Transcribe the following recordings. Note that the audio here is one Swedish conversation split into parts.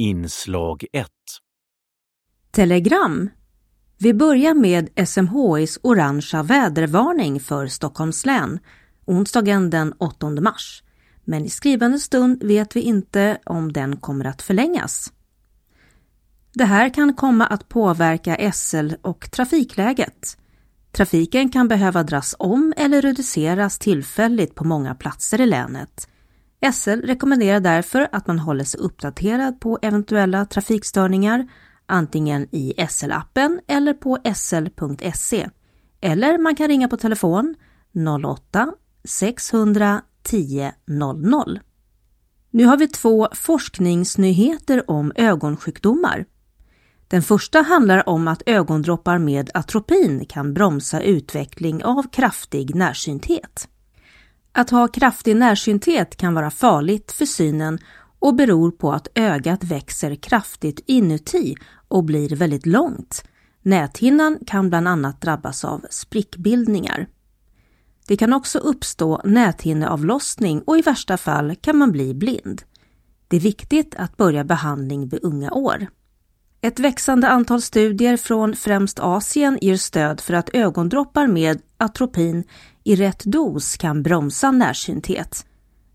Inslag 1 Telegram. Vi börjar med SMHIs orangea vädervarning för Stockholms län onsdagen den 8 mars. Men i skrivande stund vet vi inte om den kommer att förlängas. Det här kan komma att påverka SL och trafikläget. Trafiken kan behöva dras om eller reduceras tillfälligt på många platser i länet. SL rekommenderar därför att man håller sig uppdaterad på eventuella trafikstörningar antingen i SL-appen eller på sl.se. Eller man kan ringa på telefon 08 600 10 00. Nu har vi två forskningsnyheter om ögonsjukdomar. Den första handlar om att ögondroppar med atropin kan bromsa utveckling av kraftig närsynthet. Att ha kraftig närsynthet kan vara farligt för synen och beror på att ögat växer kraftigt inuti och blir väldigt långt. Näthinnan kan bland annat drabbas av sprickbildningar. Det kan också uppstå näthinneavlossning och i värsta fall kan man bli blind. Det är viktigt att börja behandling vid unga år. Ett växande antal studier från främst Asien ger stöd för att ögondroppar med atropin i rätt dos kan bromsa närsynthet.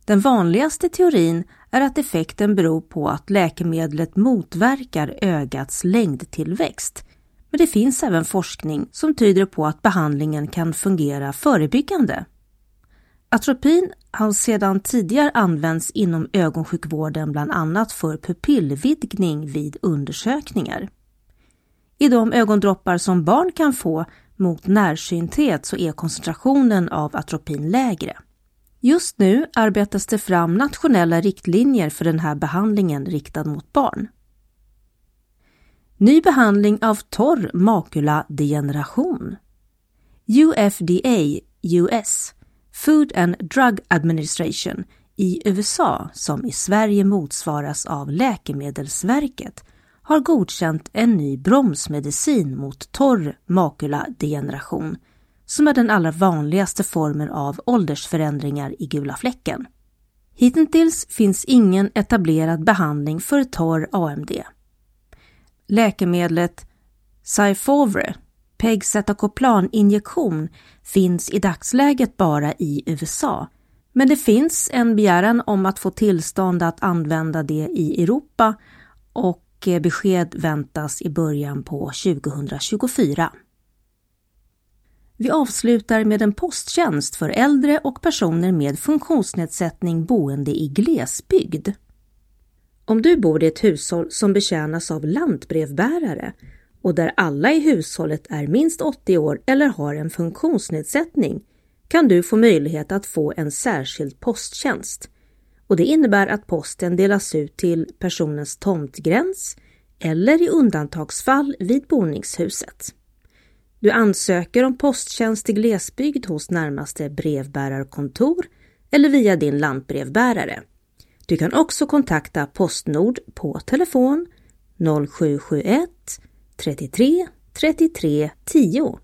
Den vanligaste teorin är att effekten beror på att läkemedlet motverkar ögats längdtillväxt. Men det finns även forskning som tyder på att behandlingen kan fungera förebyggande. Atropin har sedan tidigare använts inom ögonsjukvården bland annat för pupillvidgning vid undersökningar. I de ögondroppar som barn kan få mot närsynthet så är koncentrationen av atropin lägre. Just nu arbetas det fram nationella riktlinjer för den här behandlingen riktad mot barn. Ny behandling av torr makuladegeneration. UFDA US Food and Drug Administration i USA, som i Sverige motsvaras av Läkemedelsverket, har godkänt en ny bromsmedicin mot torr makuladegeneration som är den allra vanligaste formen av åldersförändringar i gula fläcken. Hittills finns ingen etablerad behandling för torr AMD. Läkemedlet Cyfovre pegcetacoplan-injektion, finns i dagsläget bara i USA, men det finns en begäran om att få tillstånd att använda det i Europa och eh, besked väntas i början på 2024. Vi avslutar med en posttjänst för äldre och personer med funktionsnedsättning boende i glesbygd. Om du bor i ett hushåll som betjänas av lantbrevbärare och där alla i hushållet är minst 80 år eller har en funktionsnedsättning kan du få möjlighet att få en särskild posttjänst. Och Det innebär att posten delas ut till personens tomtgräns eller i undantagsfall vid boningshuset. Du ansöker om posttjänst i glesbygd hos närmaste brevbärarkontor eller via din lantbrevbärare. Du kan också kontakta Postnord på telefon 0771 33 33 10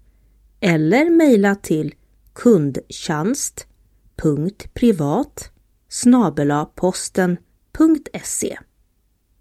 eller mejla till kundtjänst.privat posten.se